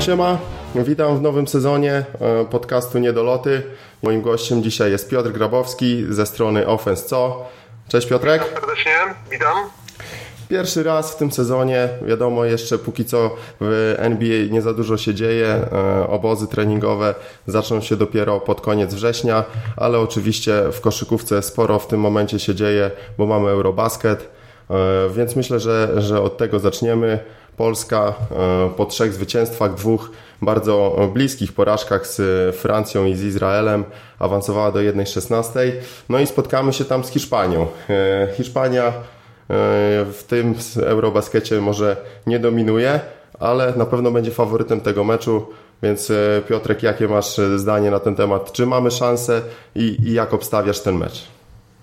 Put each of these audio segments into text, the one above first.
Siema, witam w nowym sezonie e, podcastu Niedoloty. Moim gościem dzisiaj jest Piotr Grabowski ze strony Offense Co. Cześć Piotrek. Witam serdecznie, witam. Pierwszy raz w tym sezonie, wiadomo jeszcze póki co w NBA nie za dużo się dzieje, e, obozy treningowe zaczną się dopiero pod koniec września, ale oczywiście w koszykówce sporo w tym momencie się dzieje, bo mamy Eurobasket, e, więc myślę, że, że od tego zaczniemy. Polska e, po trzech zwycięstwach, dwóch bardzo bliskich porażkach z Francją i z Izraelem awansowała do 1-16. No i spotkamy się tam z Hiszpanią. Hiszpania w tym Eurobaskecie może nie dominuje, ale na pewno będzie faworytem tego meczu. Więc Piotrek, jakie masz zdanie na ten temat? Czy mamy szansę i, i jak obstawiasz ten mecz?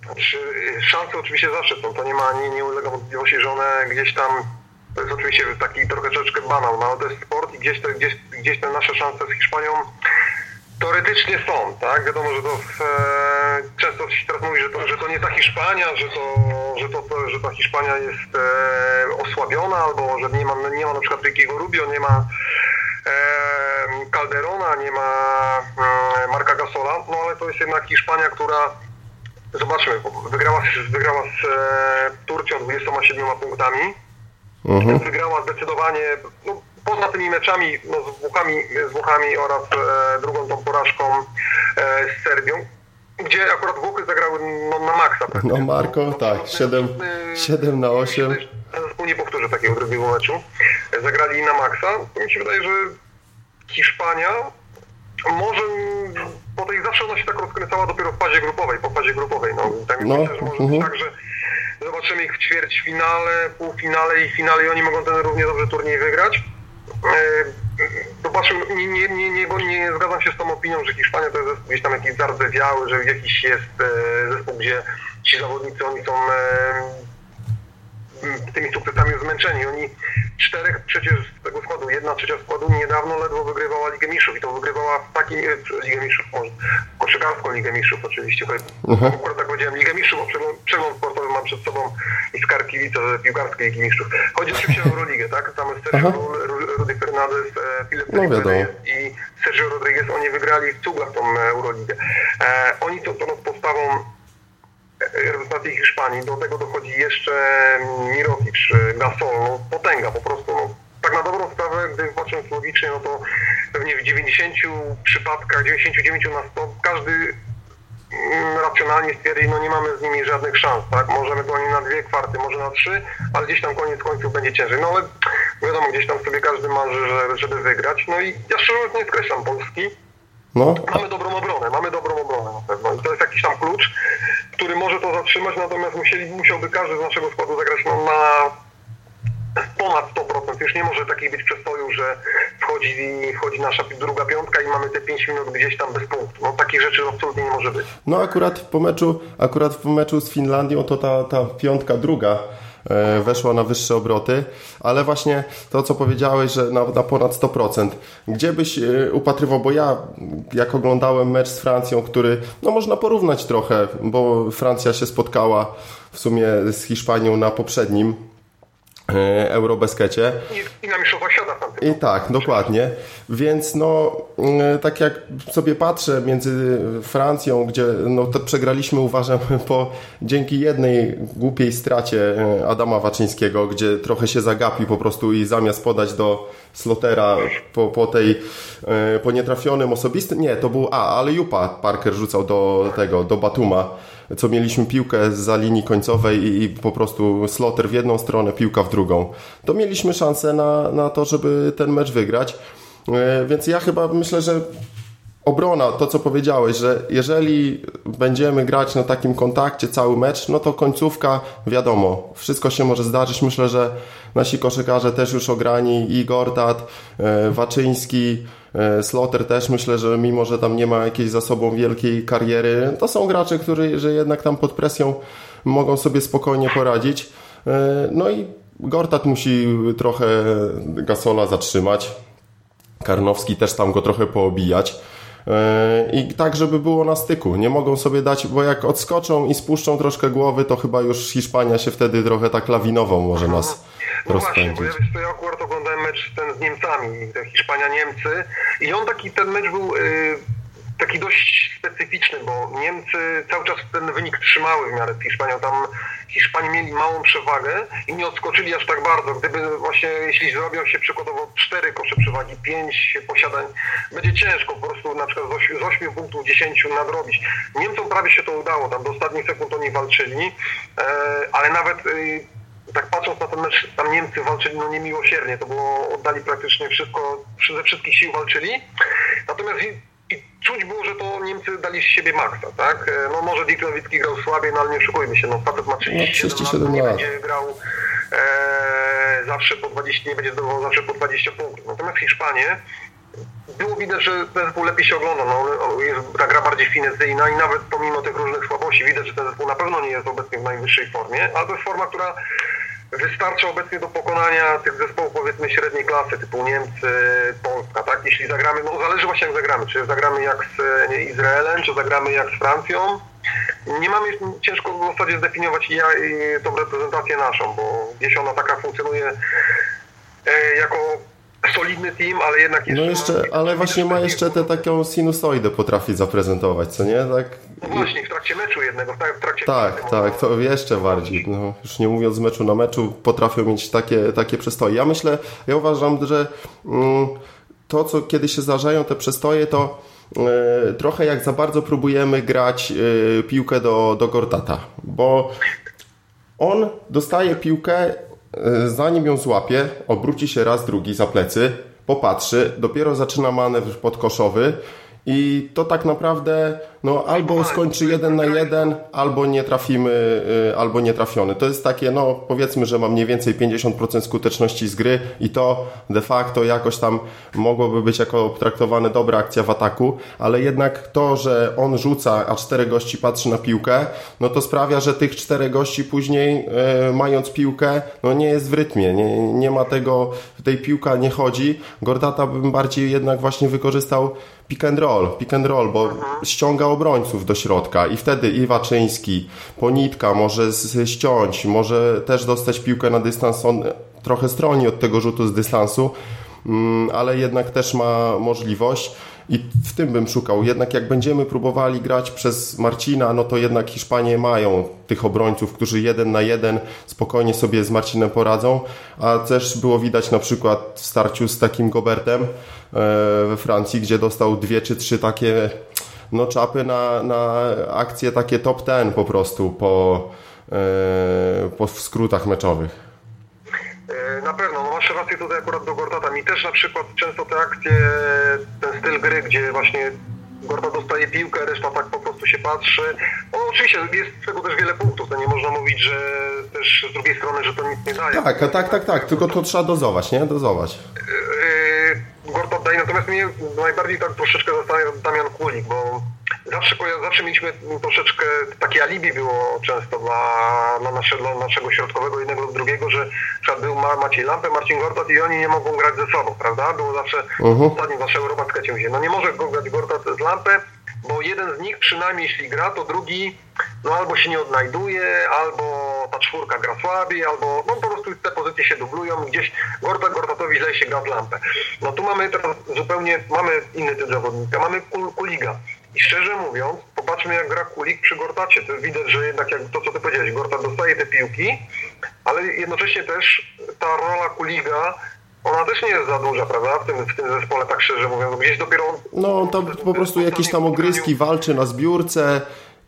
Znaczy, szanse oczywiście zawsze są. To nie ma, nie, nie ulega wątpliwości, że one gdzieś tam to jest oczywiście taki trochę troszeczkę banał, no ale to jest sport i gdzieś te, gdzieś, gdzieś te nasze szanse z Hiszpanią teoretycznie są, tak? Wiadomo, że to e, często się teraz mówi, że to, że to nie ta Hiszpania, że to, że to, to że ta Hiszpania jest e, osłabiona, albo że nie ma, nie ma na przykład Rubio, nie ma e, Calderona, nie ma e, Marka Gasola, no ale to jest jednak Hiszpania, która zobaczmy, wygrała, wygrała z e, Turcją 27 punktami, mhm. wygrała zdecydowanie, no, poza tymi meczami no, z, Włochami, z Włochami oraz e, drugą tą porażką e, z Serbią, gdzie akurat Włochy zagrały no, na maksa. No Marko, no, tak, 7, 7 na 8. Zespół nie powtórzę takiego drugiego meczu. Zagrali na maksa. Mi się wydaje, że Hiszpania może po tej zawsze ona się tak rozkręcała dopiero w fazie grupowej, po fazie grupowej. No, tak no, myślę, że może uh -huh. być tak, że zobaczymy ich w ćwierćfinale, półfinale i finale i oni mogą ten równie dobrze turniej wygrać. Zobaczył, nie, nie, nie, nie, bo nie zgadzam się z tą opinią, że Hiszpania to jest zespół gdzieś tam jakiś zardzewiały, że jakiś jest e, zespół, gdzie ci zawodnicy, oni są e, tymi sukcesami zmęczeni. Oni czterech przecież z tego składu, jedna trzecia składu niedawno ledwo wygrywała Ligę Mistrzów i to wygrywała w takim, Ligę Mistrzów może, koszykarską Ligę Mistrzów oczywiście, akurat tak powiedziałem, Ligę Mistrzów, bo przegląd, przegląd sportowy mam przed sobą i z Kiwica piłkarskiej Ligi Mistrzów. Chodzi oczywiście o Euroligę, tak? Tam jest Sergio. Rudy Fernandez, e, Filip no, i Sergio Rodriguez, oni wygrali w cugach tą Euroligę. E, oni to, to podstawą reprezentacji Hiszpanii. Do tego dochodzi jeszcze Mirotic, Gasol, no, potęga po prostu. No, tak na dobrą sprawę, gdy patrząc logicznie, no to pewnie w 90 przypadkach, 99 na 100, każdy mm, racjonalnie stwierdzi, no nie mamy z nimi żadnych szans, tak? Możemy to oni na dwie kwarty, może na trzy, ale gdzieś tam koniec końców będzie ciężej. No ale wiadomo, gdzieś tam sobie każdy marzy, żeby wygrać. No i ja szczerze mówiąc nie skreślam Polski. No. Mamy dobrą obronę, mamy dobrą obronę jakiś tam klucz który może to zatrzymać, natomiast musieli, musiałby każdy z naszego składu zagrać no, na ponad 100%. Już nie może takiej być przestoju, że wchodzi, wchodzi nasza druga piątka i mamy te 5 minut gdzieś tam bez punktu. No takich rzeczy absolutnie nie może być. No akurat po meczu, akurat w meczu z Finlandią to ta, ta piątka druga weszła na wyższe obroty, ale właśnie to, co powiedziałeś, że na, na ponad 100%. Gdzie byś e, upatrywał, bo ja jak oglądałem mecz z Francją, który, no można porównać trochę, bo Francja się spotkała w sumie z Hiszpanią na poprzednim E, Eurobaskecie. I, I na Mistrzostwach Świata I tak, dokładnie. Więc no, e, tak jak sobie patrzę między Francją, gdzie no, to przegraliśmy, uważam, po, dzięki jednej głupiej stracie e, Adama Waczyńskiego, gdzie trochę się zagapił po prostu i zamiast podać do Slotera po, po tej po nietrafionym osobistym, nie, to był A, ale Jupa Parker rzucał do tego, do Batuma co mieliśmy piłkę za linii końcowej i, i po prostu sloter w jedną stronę, piłka w drugą, to mieliśmy szansę na, na to, żeby ten mecz wygrać. E, więc ja chyba myślę, że obrona, to co powiedziałeś, że jeżeli będziemy grać na takim kontakcie cały mecz, no to końcówka, wiadomo, wszystko się może zdarzyć. Myślę, że nasi koszykarze też już ograni i Gortat, e, Waczyński, e, Sloter też myślę, że mimo, że tam nie ma jakiejś za sobą wielkiej kariery, to są gracze, którzy że jednak tam pod presją mogą sobie spokojnie poradzić. E, no i Gortat musi trochę Gasola zatrzymać. Karnowski też tam go trochę poobijać. I tak, żeby było na styku. Nie mogą sobie dać, bo jak odskoczą i spuszczą troszkę głowy, to chyba już Hiszpania się wtedy trochę tak lawinowo może nas no rozpędzić. Właśnie, bo ja, wiesz, ja akurat oglądałem mecz ten z Niemcami, Hiszpania-Niemcy i on taki, ten mecz był y, taki dość specyficzny, bo Niemcy cały czas ten wynik trzymały w miarę z Hiszpanią. Tam Hiszpanie mieli małą przewagę i nie odskoczyli aż tak bardzo. Gdyby właśnie, jeśli zrobią się przykładowo cztery kosze przewagi, pięć posiadań, będzie ciężko po prostu na przykład z 8 punktów 10 nadrobić. Niemcom prawie się to udało, tam do ostatnich sekund oni walczyli, e, ale nawet y, tak patrząc na ten mecz, tam Niemcy walczyli no niemiłosiernie, to było, oddali praktycznie wszystko, ze wszystkich sił walczyli. Natomiast i czuć było, że to Niemcy dali z siebie maksa, tak? E, no może Dick Nowicki grał słabiej, no ale nie oszukujmy się, no facet ma 37, no, 37 lat, nie będzie grał e, zawsze po 20, nie będzie zdobywał zawsze po 20 punktów. Natomiast Hiszpanie było widać, że ten zespół lepiej się ogląda, no, jest ta gra bardziej finezyjna i nawet pomimo tych różnych słabości widać, że ten zespół na pewno nie jest obecnie w najwyższej formie, ale to jest forma, która wystarcza obecnie do pokonania tych zespołów powiedzmy średniej klasy, typu Niemcy, Polska, tak? Jeśli zagramy, no zależy właśnie jak zagramy, czy zagramy jak z nie, Izraelem, czy zagramy jak z Francją. Nie mamy, ciężko w zasadzie zdefiniować ja, tą reprezentację naszą, bo gdzieś ona taka funkcjonuje e, jako solidny team, ale jednak jeszcze... No jeszcze, ale właśnie ma jeszcze tę taką sinusoidę potrafi zaprezentować, co nie? Tak... No właśnie, w trakcie meczu jednego, w trakcie... Tak, tak, to jeszcze bardziej. No, już nie mówiąc z meczu na meczu, potrafią mieć takie, takie przestoje. Ja myślę, ja uważam, że mm, to, co kiedy się zdarzają te przestoje, to y, trochę jak za bardzo próbujemy grać y, piłkę do, do Gortata, bo on dostaje piłkę E, zanim ją złapie, obróci się raz, drugi za plecy, popatrzy, dopiero zaczyna manewr podkoszowy i to tak naprawdę no, albo skończy jeden na jeden, albo nie trafimy, y, albo nie trafiony. To jest takie, no powiedzmy, że ma mniej więcej 50% skuteczności z gry i to de facto jakoś tam mogłoby być jako traktowane dobra akcja w ataku, ale jednak to, że on rzuca, a cztery gości patrzy na piłkę, no to sprawia, że tych czterech gości później y, mając piłkę, no nie jest w rytmie, nie, nie ma tego, tej piłka nie chodzi. Gordata bym bardziej jednak właśnie wykorzystał pick and roll, pick and roll, bo ściąga obrońców do środka i wtedy Iwaczyński, Ponitka może ściąć, może też dostać piłkę na dystans, on trochę stroni od tego rzutu z dystansu, mm, ale jednak też ma możliwość. I w tym bym szukał. Jednak jak będziemy próbowali grać przez Marcina, no to jednak Hiszpanie mają tych obrońców, którzy jeden na jeden spokojnie sobie z Marcinem poradzą. A też było widać na przykład w starciu z takim Gobertem e, we Francji, gdzie dostał dwie czy trzy takie no, czapy na, na akcje takie top ten po prostu po, e, po skrótach meczowych. E, na pewno, no masz rację tutaj akurat do Gortata. Mi też na przykład często te akcje, ten styl gry, gdzie właśnie Gorda dostaje piłkę, reszta tak po prostu się patrzy. No oczywiście jest z tego też wiele punktów, to nie można mówić, że też z drugiej strony, że to nic nie daje. Tak, tak, tak, tak, tylko to trzeba dozować, nie? Dozować. Natomiast mnie najbardziej tak troszeczkę zastanawia Damian Kulik, bo zawsze, zawsze mieliśmy troszeczkę, takie alibi było często dla, dla, nasze, dla naszego środkowego jednego lub drugiego, że przykład był Maciej Lampę, Marcin Gortat i oni nie mogą grać ze sobą, prawda? Było zawsze uh-huh. ostatnim zawsze Eurobaskecie mówię, no nie może grać Gortat z Lampę, bo jeden z nich przynajmniej jeśli gra, to drugi no albo się nie odnajduje, albo ta czwórka gra słabiej, albo no po prostu te pozycje się dublują, gdzieś Gortat Gortatowi źle się gra w lampę. No tu mamy teraz zupełnie, mamy inny typ zawodnika, mamy Kuliga. I szczerze mówiąc, popatrzmy jak gra Kulik przy Gortacie. To widać, że jednak jak to, co ty powiedziałeś, Gortat dostaje te piłki, ale jednocześnie też ta rola Kuliga ona też nie jest za duża, prawda? W tym, w tym zespole, tak szczerze mówiąc. Gdzieś dopiero... No, on tam po prostu jakieś tam ogryski walczy na zbiórce,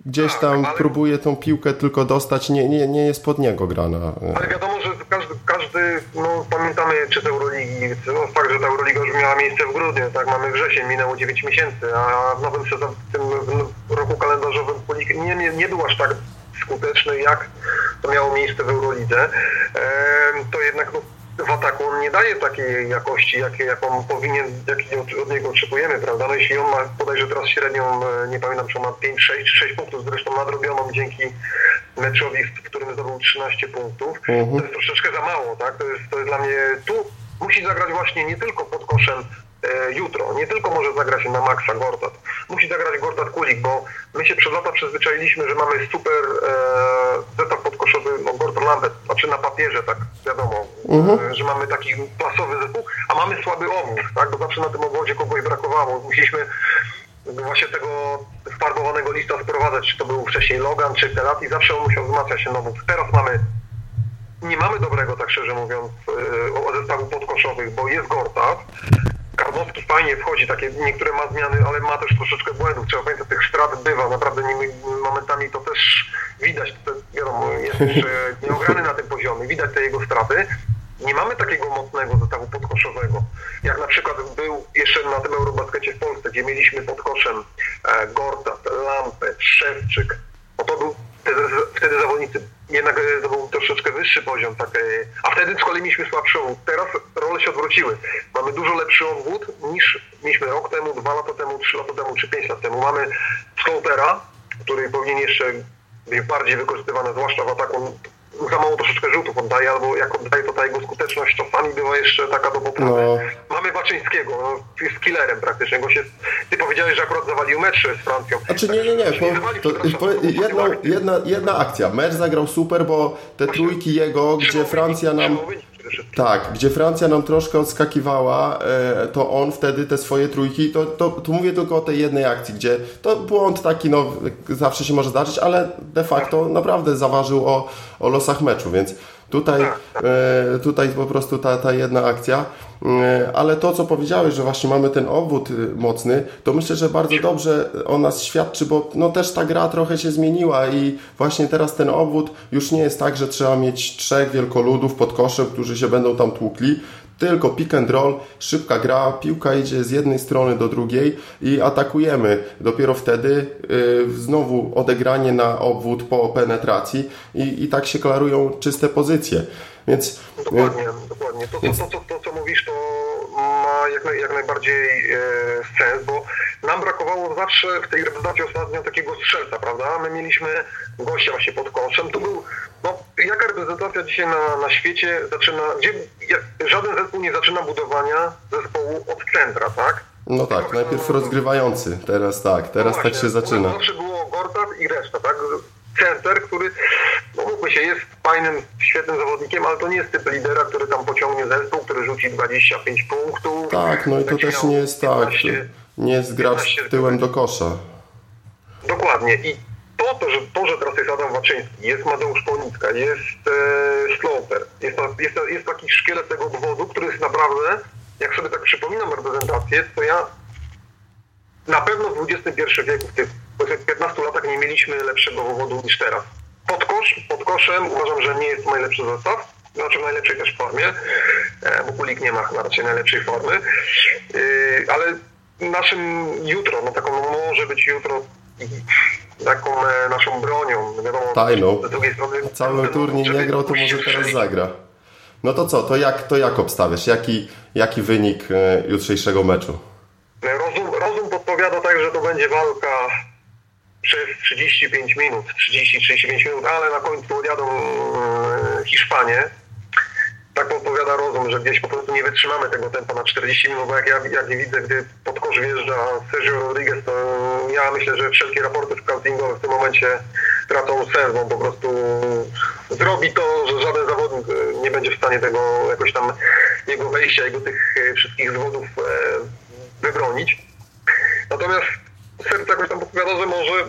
gdzieś tak, tam ale... próbuje tą piłkę tylko dostać, nie, nie, nie jest pod niego grana. Ale wiadomo, że każdy, każdy no pamiętamy czy z Euroligi, no fakt, że ta Euroliga już miała miejsce w grudniu, tak, mamy wrzesień, minęło 9 miesięcy, a w nowym sezonie, w tym roku kalendarzowym nie, nie, nie był aż tak skuteczny, jak to miało miejsce w Eurolidze, e, to jednak no, w ataku on nie daje takiej jakości, jakiej, jaką powinien, jakiej od niego oczekujemy, prawda? No jeśli on ma bodajże teraz średnią, e, nie pamiętam, czy on ma 5, 6, 6 punktów, zresztą nadrobioną dzięki meczowi, w którym zdobył 13 punktów, uh-huh. to jest troszeczkę za mało, tak? To jest, to jest dla mnie, tu musi zagrać właśnie nie tylko pod koszem jutro, nie tylko może zagrać na maksa Gortat, musi zagrać Gortat Kulik, bo my się przez lata przyzwyczailiśmy, że mamy super e, zestaw podkoszowy, no Gortat lampę, znaczy na papierze, tak wiadomo, mhm. że mamy taki klasowy zespół, a mamy słaby obwód, tak, bo zawsze na tym obwodzie kogoś brakowało. Musieliśmy właśnie tego farbowanego lista sprowadzać, czy to był wcześniej Logan, czy Telat i zawsze on musiał wzmacniać się nową. Teraz mamy, nie mamy dobrego, tak szczerze mówiąc, e, zestawu podkoszowych, bo jest Gortat, Karnowski fajnie wchodzi, takie niektóre ma zmiany, ale ma też troszeczkę błędów. Trzeba pamiętać, tych strat bywa, naprawdę nie, momentami to też widać, to, wiadomo, jest nieograny na tym poziomie, widać te jego straty. Nie mamy takiego mocnego zestawu podkoszowego, jak na przykład był jeszcze na tym Eurobaskecie w Polsce, gdzie mieliśmy pod koszem e, Gortat, Lampę, Szewczyk. No to był, wtedy, wtedy zawodnicy jednak e, to był troszeczkę wyższy poziom, tak, e, a wtedy z kolei mieliśmy słabszy obwód. Teraz role się odwróciły. Mamy dużo lepszy obwód niż mieliśmy rok temu, dwa lata temu, trzy lata temu czy pięć lat temu. Mamy Slotera, który powinien jeszcze być bardziej wykorzystywany, zwłaszcza w ataku za mało troszeczkę rzutów oddaje, albo jak oddaje, to ta jego skuteczność czasami była jeszcze taka do poprawy. No. Mamy Baczyńskiego, no, jest killerem praktycznie. Go się, ty powiedziałeś, że akurat zawalił mecz z Francją. Znaczy nie, nie, nie. Po, to, po, jedna, jedna, jedna akcja. Mecz zagrał super, bo te trójki jego, gdzie Francja nam... Tak, gdzie Francja nam troszkę odskakiwała, e, to on wtedy te swoje trójki, to, to, tu mówię tylko o tej jednej akcji, gdzie to błąd taki, no zawsze się może zdarzyć, ale de facto naprawdę zaważył o, o losach meczu, więc Tutaj, e, tutaj po prostu ta, ta jedna akcja. E, ale to, co powiedziałeś, że właśnie mamy ten obwód y, mocny, to myślę, że bardzo dobrze o nas świadczy, bo no też ta gra trochę się zmieniła i właśnie teraz ten obwód już nie jest tak, że trzeba mieć trzech wielkoludów pod koszem, którzy się będą tam tłukli, tylko pick and roll, szybka gra, piłka idzie z jednej strony do drugiej i atakujemy. Dopiero wtedy yy, znowu odegranie na obwód po penetracji i, i tak się klarują czyste pozycje. Więc, dokładnie, yy, dokładnie. To, to, to, to, co mówisz, to ma jak, jak najbardziej e, sens, bo nam brakowało zawsze w tej reprezentacji ostatnio takiego strzelca, prawda? My mieliśmy gościa właśnie pod koszem. To był, no, jaka reprezentacja dzisiaj na, na świecie zaczyna, gdzie żaden zespół nie zaczyna budowania zespołu od centra, tak? No tak, najpierw rozgrywający, teraz tak, teraz no tak się zaczyna. Zawsze było Gortat i reszta, tak? Center, który, no mówmy się, jest fajnym, świetnym zawodnikiem, ale to nie jest typ lidera, który tam pociągnie zespół, który rzuci 25 punktów. Tak, no i to też nie jest 15, tak, nie jest gracz tyłem do kosza. Dokładnie i to, to, że, to, że teraz jest Adam Waczyński, jest Mateusz Ponicka, jest e, Sloper, jest, jest, jest taki szkielet tego obwodu, który jest naprawdę, jak sobie tak przypominam reprezentację, to ja na pewno w XXI wieku, w tych 15 latach nie mieliśmy lepszego powodu niż teraz. Pod, kosz, pod koszem uważam, że nie jest najlepszy zestaw, znaczy w najlepszej też formie, e, bo Kulik nie ma raczej najlepszej formy, e, ale naszym jutro, no taką może być jutro taką e, naszą bronią. Wiadomo, Tajną. Z drugiej strony, Cały turniej nie grał, to może teraz zagra. No to co, to jak, to jak obstawiasz? Jaki, jaki wynik jutrzejszego meczu? Rozum, rozum podpowiada tak, że to będzie walka przez 35 minut, 30-35 minut, ale na końcu odjadą e, Hiszpanie. Tak podpowiada rozum, że gdzieś po prostu nie wytrzymamy tego tempa na 40 minut, bo jak ja, jak widzę, gdy pod kosz wjeżdża Sergio Rodriguez, to ja myślę, że wszelkie raporty scoutingowe w tym momencie tracą sens, bo po prostu zrobi to, że żaden zawodnik e, nie będzie w stanie tego jakoś tam jego wejścia, jego tych e, wszystkich zwodów wybronić. Natomiast serce jakoś tam podpowiada, że może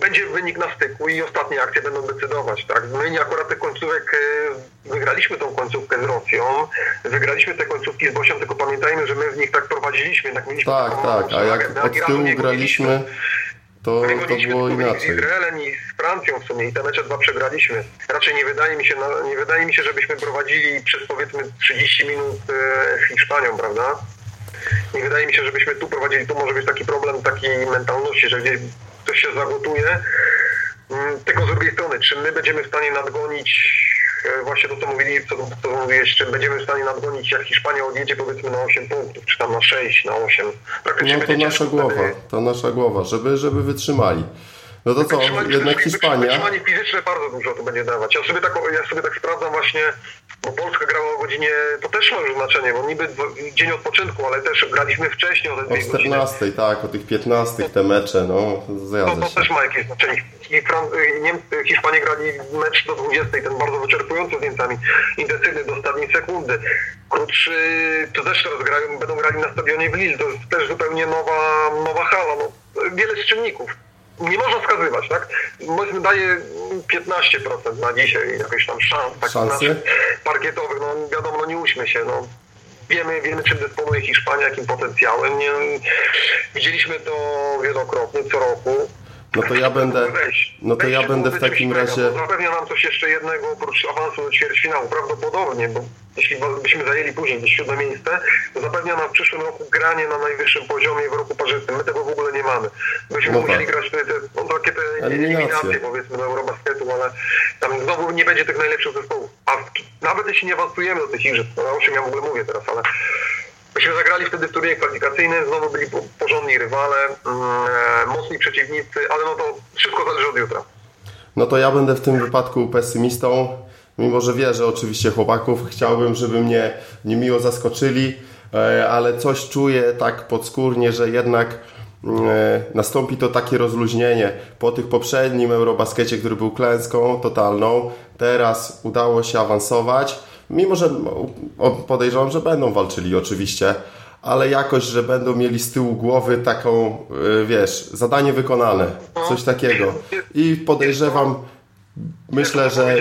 będzie wynik na styku i ostatnie akcje będą decydować. Tak? My nie akurat tych końcówek e, wygraliśmy tą końcówkę z Rosją, wygraliśmy te końcówki z Bosią, tylko pamiętajmy, że my w nich tak prowadziliśmy, jednak mieliśmy Tak, tak, a jak od tyłu graliśmy, to, to było inaczej. Z Izraelem i z Francją w sumie i te mecze dwa przegraliśmy. Raczej nie wydaje mi się, nie wydaje mi się żebyśmy prowadzili przez powiedzmy 30 minut e, z Hiszpanią, prawda? Nie wydaje mi się, żebyśmy tu prowadzili, tu może być taki problem takiej mentalności, że gdzieś ktoś się zagotuje. Mm, tylko z drugiej strony, czy my będziemy w stanie nadgonić e, właśnie to, co mówili, co, co mówiłeś, czy będziemy w stanie nadgonić, jak Hiszpania odjedzie powiedzmy na 8 punktów, czy tam na 6, na 8. no to nasza głowa, to nasza głowa, żeby, żeby wytrzymali. No to co, jednak Hiszpania. Wytrzymanie fizyczne bardzo dużo to będzie dawać. Ja sobie tak, ja sobie tak sprawdzam właśnie, bo Polska grała o godzinie, to też ma już znaczenie, bo niby dzień odpoczynku, ale też graliśmy wcześniej o tej O 14, godziny. tak, o tych 15 te mecze, no, zgadza to, to też ma jakieś znaczenie. Fran Niemcy, Hiszpanie grali mecz do 20, ten bardzo wyczerpujący z Niemcami, intensywny do ostatniej sekundy. Krótszy, to też teraz grają, będą grali na stadionie w Lille, to jest też zupełnie nowa, nowa hala, no, wiele z czynników nie można wskazywać, tak? Powiedzmy daje 15% na dzisiaj jakoś tam szans tak Szansy? parkietowych, no wiadomo, no nie uśmy się, no. Wiemy, wiemy czym dysponuje Hiszpania, jakim potencjałem. Nie, widzieliśmy to wielokrotnie, co roku. No to ja będę, no to ja będę w takim razie... Zapewnia nam coś jeszcze jednego oprócz awansu do ćwierćfinału, prawdopodobnie, bo jeśli byśmy zajęli później siódme miejsce, to zapewnia nam w przyszłym roku granie na najwyższym poziomie w roku parzystym. My tego w ogóle nie mamy. Byśmy no musieli tak. grać te, te, no, takie te eliminacje, powiedzmy, do Eurobasketu, ale tam znowu nie będzie tych najlepszych zespołów. A nawet jeśli nie awansujemy do tych igrzysk, no o czym ja w ogóle mówię teraz, ale Myśmy zagrali wtedy w turnieju kwalifikacyjnym, znowu byli porządni rywale, mm, e, mocni przeciwnicy, ale no to wszystko zależy od jutra. No to ja będę w tym wypadku pesymistą, mimo że wierzę oczywiście chłopaków. Chciałbym, żeby mnie niemiło zaskoczyli, e, ale coś czuję tak podskórnie, że jednak mm, e, nastąpi to takie rozluźnienie. Po tych poprzednim Eurobaskecie, który był klęską totalną, teraz udało się awansować Mimo, że podejrzewam, że będą walczyli oczywiście, ale jakoś, że będą mieli z tyłu głowy taką, y, wiesz, zadanie wykonane, coś takiego. I podejrzewam, myślę, że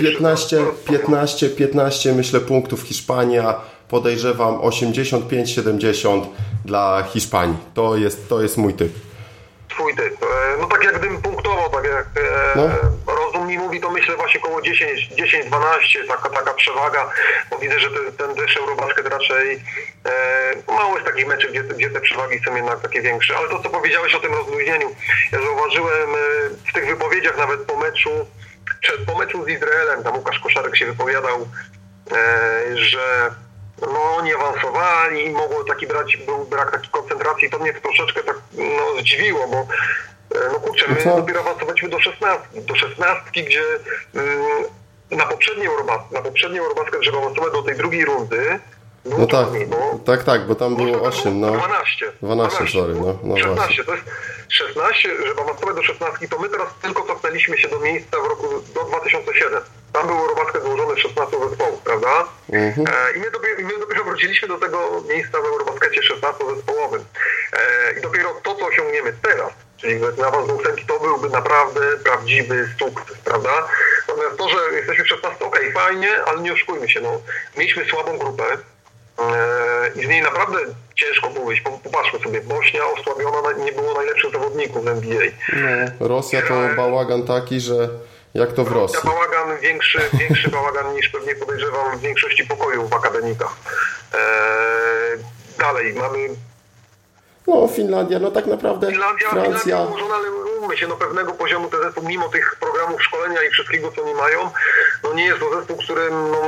15, 15, 15 myślę punktów Hiszpania, podejrzewam 85-70 dla Hiszpanii. To jest, to jest mój typ. Twój typ. E, no tak jak gdybym punktował, tak jak e, no mi mówi, to myślę właśnie około 10-12, taka, taka przewaga, bo widzę, że ten, ten też Eurobasket raczej e, mało jest takich meczów, gdzie, gdzie te przewagi są jednak takie większe. Ale to, co powiedziałeś o tym rozluźnieniu, ja zauważyłem e, w tych wypowiedziach nawet po meczu, czy po meczu z Izraelem, tam Łukasz Koszarek się wypowiadał, e, że no oni awansowali i mogło taki brać, był brak takiej koncentracji. To mnie troszeczkę tak no, zdziwiło, bo no kurczę, my dopiero awansowaliśmy do 16, do 16 gdzie mm, na poprzedniej Eurobasket, na poprzedniej Eurobasket, żeby awansować do tej drugiej rundy, no tak, bo, tak, tak, bo tam było 8, no. 12. 12, 12 sorry, no. no 16, właśnie. to jest 16, żeby awansować do 16, to my teraz tylko cofnęliśmy się do miejsca w roku, do 2007. Tam był Eurobasket złożony z 16 zespołów, prawda? Mhm. E, I my dopiero, my dopiero wróciliśmy do tego miejsca w Eurobaskecie 16 zespołowym. E, I dopiero to, co osiągniemy teraz, Czyli awans do ósemki to byłby naprawdę prawdziwy sukces, prawda? Natomiast to, że jesteśmy w 16, ok, fajnie, ale nie oszukujmy się, no. Mieliśmy słabą grupę yy, i z niej naprawdę ciężko było wyjść. Popatrzmy sobie, Bośnia osłabiona, nie było najlepszych zawodników w NBA. No, Rosja to e, bałagan taki, że jak to w Rosji? Bałagan, większy, większy bałagan niż pewnie podejrzewam w większości pokojów w akademikach. Eee, dalej, mamy no, Finlandia, no tak naprawdę Finlandia, Francja... Finlandia ułożona, ale umówmy się, no pewnego poziomu ten zespół, mimo tych programów szkolenia i wszystkiego, co oni mają, no nie jest to zespół, którym, no,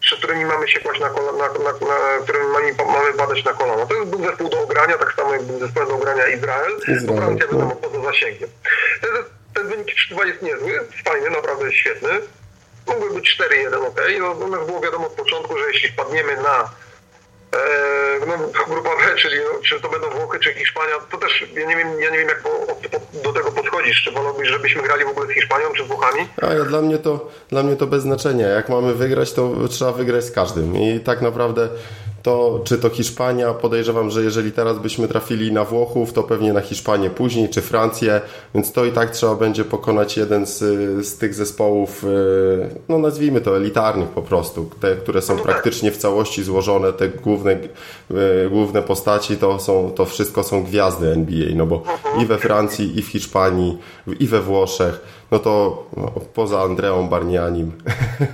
przed którymi mamy się kłaść na, kolana, na, na, na którym mamy, mamy badać na kolana. To jest był zespół do ogrania, tak samo jak był zespół do ogrania Izrael, Izrael Francja no. wiadomo poza zasięgiem. Ten, ten wynik 3 jest niezły, fajny, naprawdę świetny. Mógłby być 4-1, ok. No, natomiast było wiadomo od początku, że jeśli wpadniemy na no, grupa B, czyli no, czy to będą Włochy, czy Hiszpania, to też ja nie wiem, ja nie wiem jak do tego podchodzisz. Czy wolałbyś, żebyśmy grali w ogóle z Hiszpanią, czy z Włochami? A ja, dla, mnie to, dla mnie to bez znaczenia. Jak mamy wygrać, to trzeba wygrać z każdym. I tak naprawdę to, czy to Hiszpania, podejrzewam, że jeżeli teraz byśmy trafili na Włochów, to pewnie na Hiszpanię później, czy Francję, więc to i tak trzeba będzie pokonać jeden z, z tych zespołów, e, no nazwijmy to elitarnych po prostu, te, które są no tak. praktycznie w całości złożone, te główne, e, główne postaci, to, są, to wszystko są gwiazdy NBA, no bo i we Francji, i w Hiszpanii, i we Włoszech, no to no, poza Andreą Barnianim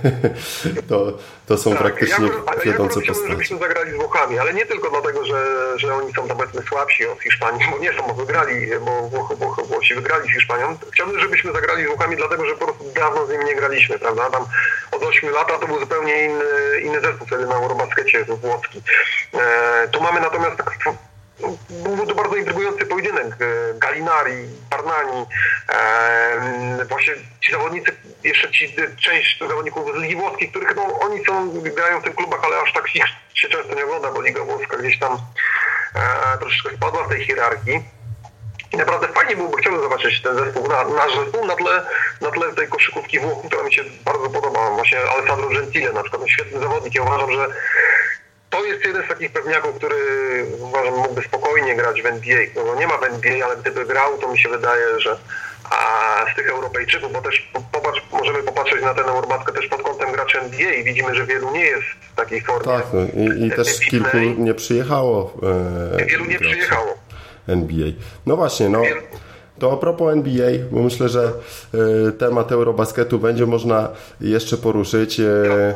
to, to są tak, praktycznie ja, wiodące ja postacie. żebyśmy zagrali z Włochami, ale nie tylko dlatego, że, że oni są powiedzmy słabsi od Hiszpanii, bo nie są, bo wygrali, bo Włochy, Włochy, Włosi wygrali z Hiszpanią. Chciałbym, żebyśmy zagrali z Włochami, dlatego że po prostu dawno z nimi nie graliśmy, prawda? Tam od 8 lat to był zupełnie inny, inny zespół wtedy na Eurobaskecie włoski. E, tu mamy natomiast tak był to bardzo intrygujący pojedynek. E, Galinari, Parnani, e, właśnie ci zawodnicy, jeszcze ci część zawodników z Ligi Włoskiej, których no, oni są, grają w tych klubach, ale aż tak ich się często nie ogląda, bo Liga Włoska gdzieś tam e, troszeczkę spadła w tej hierarchii. I naprawdę fajnie byłoby, chciałbym zobaczyć ten zespół, na, nasz zespół na tle, na tle tej koszykówki Włoch, która mi się bardzo podoba. Właśnie Alessandro Gentile na przykład, no świetny zawodnik. Ja uważam, że to jest jeden z takich pewniaków, który uważam mógłby spokojnie grać w NBA. No, no nie ma w NBA, ale gdyby grał, to mi się wydaje, że a z tych Europejczyków, bo też popatrz, możemy popatrzeć na tę Eurobaskę też pod kątem graczy NBA i widzimy, że wielu nie jest w takiej formie. Tak, no, i, i też kilku nie przyjechało. E, wielu nie przyjechało. NBA. No właśnie, no. To a propos NBA, bo myślę, że y, temat Eurobasketu będzie można jeszcze poruszyć. Y,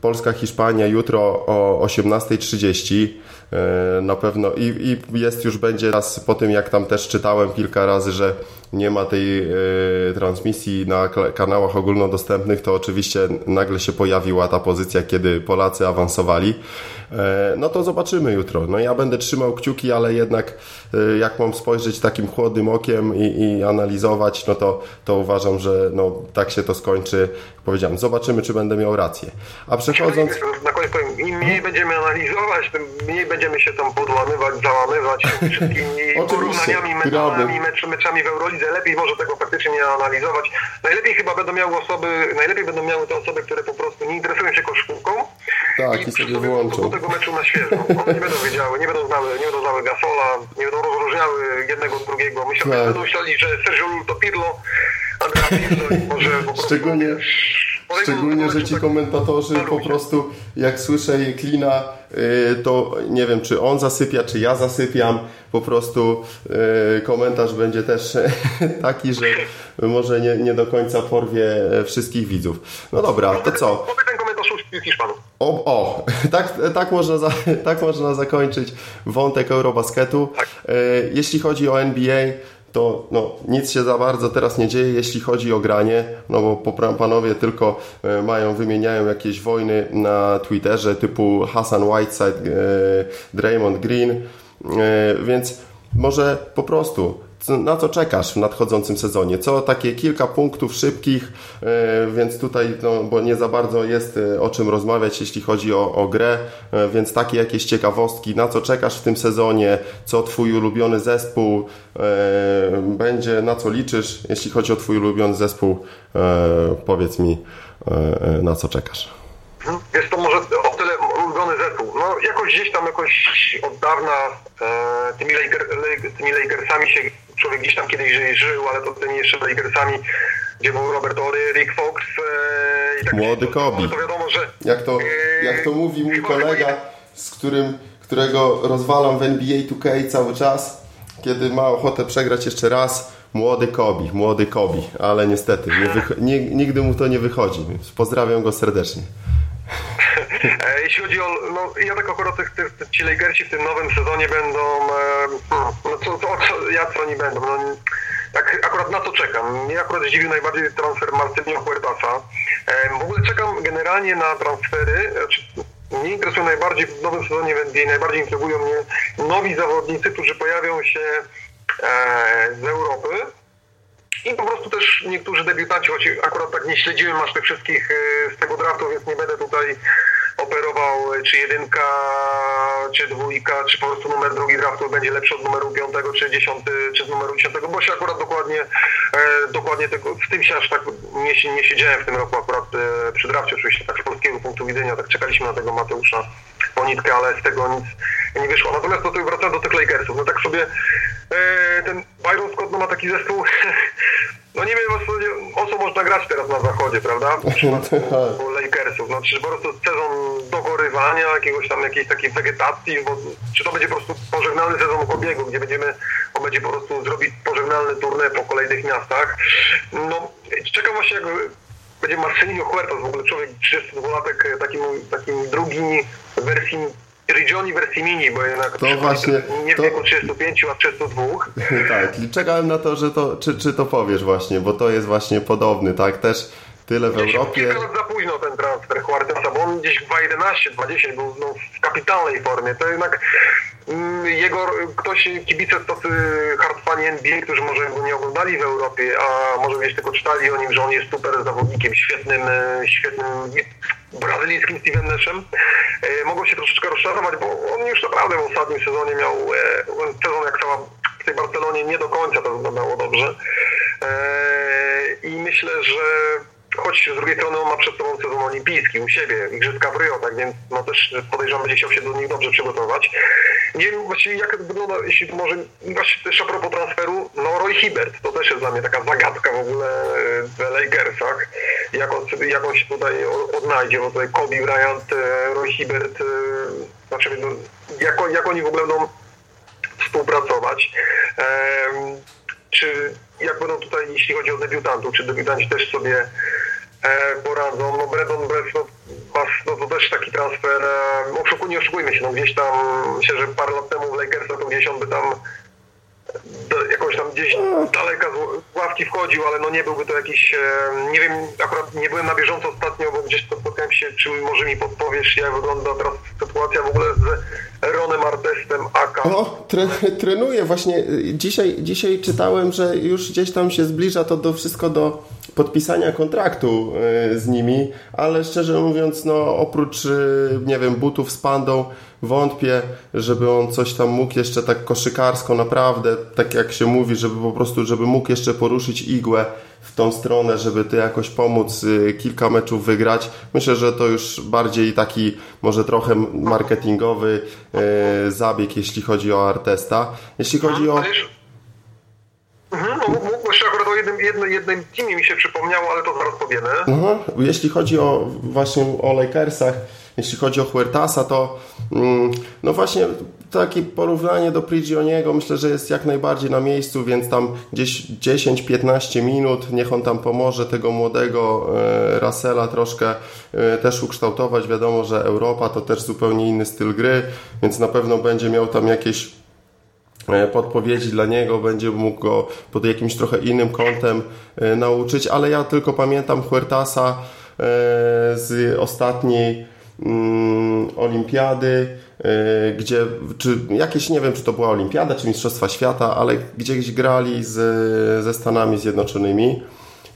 Polska, Hiszpania jutro o 18.30 na pewno i, i jest już będzie raz po tym jak tam też czytałem kilka razy, że nie ma tej y, transmisji na kanałach ogólnodostępnych, to oczywiście nagle się pojawiła ta pozycja, kiedy Polacy awansowali. E, no to zobaczymy jutro. No ja będę trzymał kciuki, ale jednak e, jak mam spojrzeć takim chłodnym okiem i, i analizować, no to, to uważam, że no, tak się to skończy. Powiedziałem, zobaczymy, czy będę miał rację. A przechodząc... Na koniec powiem, im mniej będziemy analizować, tym mniej będziemy się tam podłamywać, załamywać wszystkimi porównaniami, meczami, mecz, meczami w Eurolidze. Lepiej może tego faktycznie nie analizować. Najlepiej chyba będą miały osoby, najlepiej będą miały te osoby, które po prostu nie interesują się koszykówką. Tak, i, i sobie wyłączą tego meczu na świeżo. One nie będą wiedziały, nie będą znały, nie będą znały Gasola, nie będą rozróżniały jednego od drugiego. Myślę, tak. będą myśleli, że Sergio to Pirlo, Andrea Pirlo i może po prostu... Szczególnie... Szczególnie, że ci komentatorzy po prostu, jak słyszę klina, y, to nie wiem, czy on zasypia, czy ja zasypiam. Po prostu y, komentarz będzie też taki, że może nie, nie do końca porwie wszystkich widzów. No dobra, to co? Hiszpanów. O, o tak, tak, można za, tak można zakończyć wątek Eurobasketu. Tak. E, jeśli chodzi o NBA, to no, nic się za bardzo teraz nie dzieje, jeśli chodzi o granie, no bo panowie tylko e, mają, wymieniają jakieś wojny na Twitterze typu Hassan Whiteside, e, Draymond Green, więc może po prostu na co czekasz w nadchodzącym sezonie? Co takie kilka punktów szybkich, e, więc tutaj, no, bo nie za bardzo jest e, o czym rozmawiać, jeśli chodzi o, o grę, e, więc takie jakieś ciekawostki, na co czekasz w tym sezonie, co Twój ulubiony zespół będzie, na co liczysz, jeśli chodzi o Twój ulubiony zespół, powiedz mi, na co czekasz. Jest to może o tyle ulubiony zespół. No jakoś gdzieś tam jakoś od dawna e, tymi, Laker, tymi Lakersami się człowiek gdzieś tam kiedyś żył, ale to tymi jeszcze Lakersami, gdzie był Robert Ory, Rick Fox e, i tak Młody Kobe. To wiadomo, że... Jak to, e, jak to mówi mój kolega, z którym, którego rozwalam w NBA 2K cały czas, kiedy ma ochotę przegrać jeszcze raz, młody Kobi, młody Kobi, ale niestety nie nigdy mu to nie wychodzi. Pozdrawiam go serdecznie. E, jeśli chodzi o, no ja tak akurat tych, tych, ci Lakersi w tym nowym sezonie będą, e, no co, to, co, ja co oni będą, no, tak akurat na to czekam. Mnie akurat zdziwił najbardziej transfer Marcelino Huertasa. E, w ogóle czekam generalnie na transfery, znaczy, mnie interesują najbardziej w nowym sezonie NBA, najbardziej intrygują mnie nowi zawodnicy, którzy pojawią się z Europy i po prostu też niektórzy debiutanci, choć akurat tak nie śledziłem aż tych wszystkich z tego draftu, więc nie będę tutaj operował czy jedynka, czy dwójka, czy po prostu numer drugi draftu będzie lepszy od numeru piątego, czy dziesiąty, czy z numeru dziesiątego, bo się akurat dokładnie, e, dokładnie tego, z tym się aż tak nie, nie siedziałem w tym roku akurat e, przy drafcie, oczywiście tak z polskiego punktu widzenia, tak czekaliśmy na tego Mateusza Ponitkę, ale z tego nic nie wyszło. Natomiast do tych, wracając do tych Lakersów, no tak sobie e, ten Byron Scott no, ma taki zespół no nie wiem o co można grać teraz na zachodzie, prawda? W przypadku Lakersów. No, czy po prostu sezon dogorywania, jakiegoś tam jakiejś takiej wegetacji, bo czy to będzie po prostu pożegnalny sezon Kobiegu, gdzie będziemy, on będzie po prostu zrobić pożegnalny turnę po kolejnych miastach. No, czekam właśnie jak będzie Marcelino Huertas, w ogóle człowiek 32-latek, takim, takim drugim wersji Regioni wersji mini, bo jednak to właśnie, nie w to... wieku 35, a 32. tak, czekałem na to, że to, czy, czy to powiesz właśnie, bo to jest właśnie podobny, tak, też tyle w gdzieś Europie. Kilka lat za późno ten transfer Huartesa, bo on gdzieś 2.11, 20 był no, w kapitalnej formie, to jednak jego ktoś, kibice tacy hardfani NBA, którzy może go nie oglądali w Europie, a może gdzieś tylko czytali o nim, że on jest super zawodnikiem, świetnym, e, świetnym brazylijskim Steven Nashem, e, mogą się troszeczkę rozczarować, bo on już naprawdę w ostatnim sezonie miał sezon jak cała w tej Barcelonie nie do końca to wyglądało dobrze. I myślę, że choć z drugiej strony on ma przed sobą sezon olimpijski u siebie, Igrzyska w Rio, tak więc no też podejrzewam, będzie chciał się do nich dobrze przygotować. Nie wiem właściwie jak to wygląda, jeśli może właśnie też a propos transferu, no Roy Hibbert, to też jest dla mnie taka zagadka w ogóle w Lakersach, jak on, jak on się tutaj odnajdzie, bo tutaj Kobe Bryant, e, Roy Hibbert, e, znaczy no, jak, jak oni w ogóle będą współpracować. Czy jak będą tutaj, jeśli chodzi o debiutantów, czy debiutanci też sobie e, poradzą. No Brandon Breslov, no to też taki transfer, e, oszukuj, nie oszukujmy się, no gdzieś tam, myślę, że parę lat temu w Lakersach to gdzieś on by tam do, jakoś tam gdzieś daleka z ławki wchodził, ale no nie byłby to jakiś, e, nie wiem, akurat nie byłem na bieżąco ostatnio, bo gdzieś spotkałem się, czy może mi podpowiesz, jak wygląda teraz sytuacja w ogóle z Ronem Artestem Aka. No, tre, trenuję właśnie. Dzisiaj, dzisiaj czytałem, że już gdzieś tam się zbliża to do wszystko do podpisania kontraktu y, z nimi, ale szczerze mówiąc, no oprócz, y, nie wiem, butów z pandą, wątpię, żeby on coś tam mógł jeszcze tak koszykarsko naprawdę, tak jak się mówi, żeby po prostu, żeby mógł jeszcze poruszyć igłę w tą stronę, żeby ty jakoś pomóc y, kilka meczów wygrać. Myślę, że to już bardziej taki może trochę marketingowy y, zabieg, jeśli chodzi o Artesta. Jeśli chodzi o... Mhm, no, akurat o jednym, jednym, jednym teamie mi się przypomniało, ale to zaraz powiemy. Mhm. Jeśli chodzi o właśnie o Lakersach, jeśli chodzi o Huertasa, to mm, no właśnie takie porównanie do Prigioniego myślę, że jest jak najbardziej na miejscu, więc tam gdzieś 10-15 minut, niech on tam pomoże tego młodego e, Russella troszkę e, też ukształtować. Wiadomo, że Europa to też zupełnie inny styl gry, więc na pewno będzie miał tam jakieś podpowiedzi dla niego, będzie mógł go pod jakimś trochę innym kątem nauczyć, ale ja tylko pamiętam Huertasa z ostatniej mm, olimpiady, gdzie, czy jakieś, nie wiem, czy to była Olimpiada, czy Mistrzostwa Świata, ale gdzieś grali z, ze Stanami Zjednoczonymi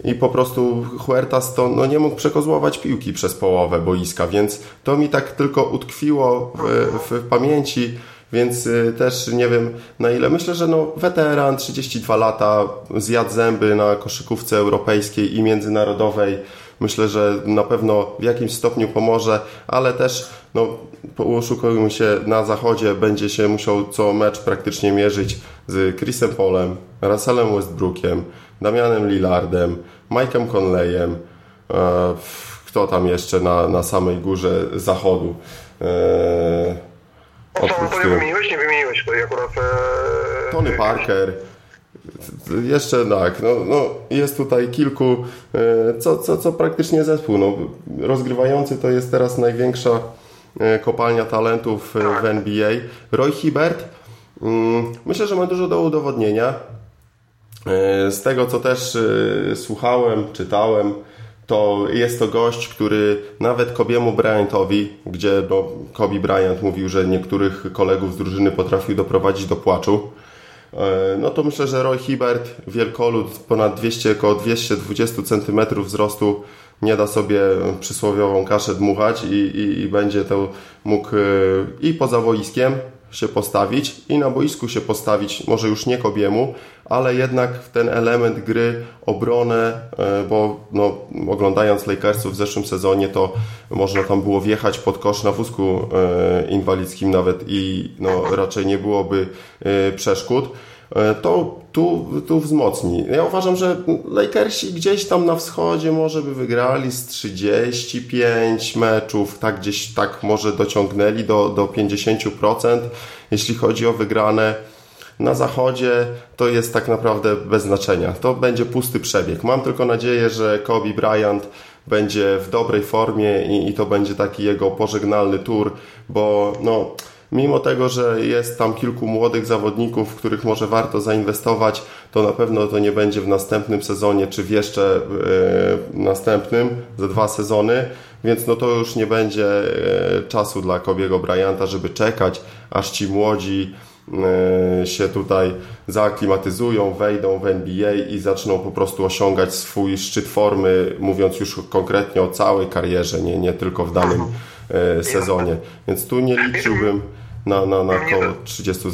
i po prostu Huertas to no, nie mógł przekozłować piłki przez połowę boiska, więc to mi tak tylko utkwiło w, w pamięci, więc y, też nie wiem na ile. Myślę, że no, weteran, 32 lata, zjadł zęby na koszykówce europejskiej i międzynarodowej. Myślę, że na pewno w jakimś stopniu pomoże, ale też no, oszukujmy się, na zachodzie będzie się musiał co mecz praktycznie mierzyć z Chrisem Polem, Russellem Westbrookiem, Damianem Lillardem, Mike'em Conleyem, e, kto tam jeszcze na, na samej górze zachodu. E, to, nie wymieniłeś? Nie wymieniłeś tutaj akurat. E... Tony Parker. Jeszcze tak, no, no jest tutaj kilku, e, co, co, co praktycznie zespół. No, rozgrywający to jest teraz największa E, kopalnia talentów e, w NBA. Roy Hibbert, mm, myślę, że ma dużo do udowodnienia. E, z tego, co też słuchałem, czytałem, to jest to gość, który nawet Kobiemu Bryantowi, gdzie no, Kobe Bryant mówił, że niektórych kolegów z drużyny potrafił doprowadzić do płaczu, no to myślę, że Roy Hibbert, wielkolud, ponad 200, około 220 cm wzrostu, nie da sobie przysłowiową kaszę dmuchać i, i, i będzie to mógł e, i poza boiskiem się postawić i na boisku się postawić, może już nie Kobiemu, ale jednak ten element gry, obronę, e, bo no, oglądając Lakersów w zeszłym sezonie, to można tam było wjechać pod kosz na wózku e, inwalidzkim nawet i no, raczej nie byłoby przeszkód. E, to tu, tu wzmocni. Ja uważam, że Lakersi gdzieś tam na wschodzie może by wygrali z 35 meczów, tak gdzieś tak może dociągnęli do, do 50%, jeśli chodzi o wygrane. Na zachodzie to jest tak naprawdę bez znaczenia. To będzie pusty przebieg. Mam tylko nadzieję, że Kobe Bryant będzie w dobrej formie i, i to będzie taki jego pożegnalny tour, bo no mimo tego, że jest tam kilku młodych zawodników, w których może warto zainwestować, to na pewno to nie będzie w następnym sezonie, czy w jeszcze yy, następnym, za dwa sezony, więc no to już nie będzie czasu dla Kobiego Bryanta, żeby czekać, aż ci młodzi się tutaj zaaklimatyzują, wejdą w NBA i zaczną po prostu osiągać swój szczyt formy, mówiąc już konkretnie o całej karierze, nie, nie tylko w danym sezonie. Więc tu nie liczyłbym na, na, na około 30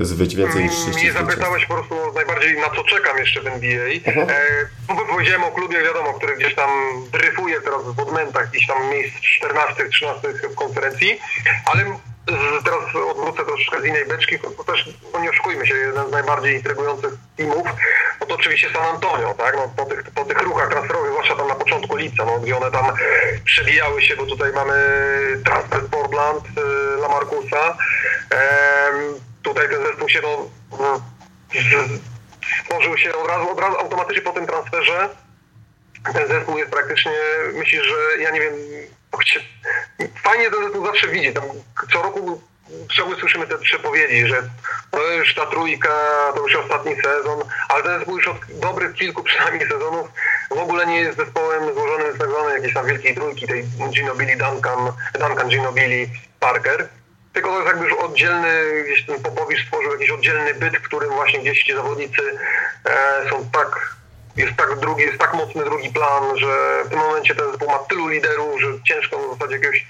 zwyć, więcej niż 30 Mnie zapytałeś po prostu najbardziej na co czekam jeszcze w NBA. Mhm. E, powiedziałem o klubie, wiadomo, który gdzieś tam dryfuje teraz w odmętach, gdzieś tam miejsc 14, 13 w konferencji, ale teraz odwrócę troszkę z innej beczki, to też, no nie oszukujmy się, jeden z najbardziej intrygujących teamów, no to oczywiście San Antonio, tak, no po tych, po tych ruchach transferowych, zwłaszcza tam na początku lipca, no gdzie one tam przebijały się, bo tutaj mamy transfer Portland, y, Lamarcusa, tutaj ten zespół się no, stworzył się od razu, od razu automatycznie po tym transferze, ten zespół jest praktycznie, myślisz, że ja nie wiem, fajnie to, to zawsze widzi. Tam co roku ciągle słyszymy te przepowiedzi, że to już ta trójka, to już ostatni sezon, ale ten zespół już od dobrych kilku przynajmniej sezonów w ogóle nie jest zespołem złożonym z tak zwanej jakiejś tam wielkiej trójki, tej Ginobili, Duncan, Duncan Ginobili, Parker. Tylko to jest jakby już oddzielny, gdzieś ten Popowicz stworzył jakiś oddzielny byt, w którym właśnie gdzieś ci zawodnicy e, są tak jest tak drugi, jest tak mocny drugi plan, że w tym momencie ten zespół ma tylu liderów, że ciężko w zasadzie jakiegoś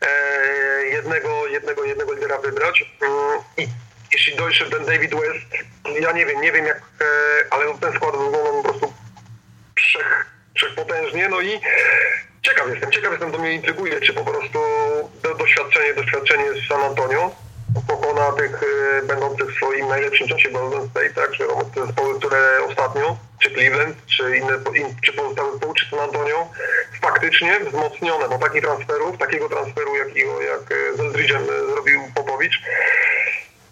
e, jednego, jednego, jednego lidera wybrać. Mm, I jeśli dojdzie ten David West, ja nie wiem, nie wiem jak, e, ale ten skład wygląda po prostu wszech, no i ciekaw jestem, ciekaw jestem, to mnie intryguje, czy po prostu doświadczenie, doświadczenie z San Antonio pokona tych y, będących w swoim najlepszym czasie Golden State, tak, że te zespoły, które ostatnio, czy Cleveland, czy inne, in, czy pozostałe zespoły, czy San Antonio, faktycznie wzmocnione, bo takich transferów, takiego transferu, jakiego, jak y, z Eldridge'em y, zrobił Popowicz,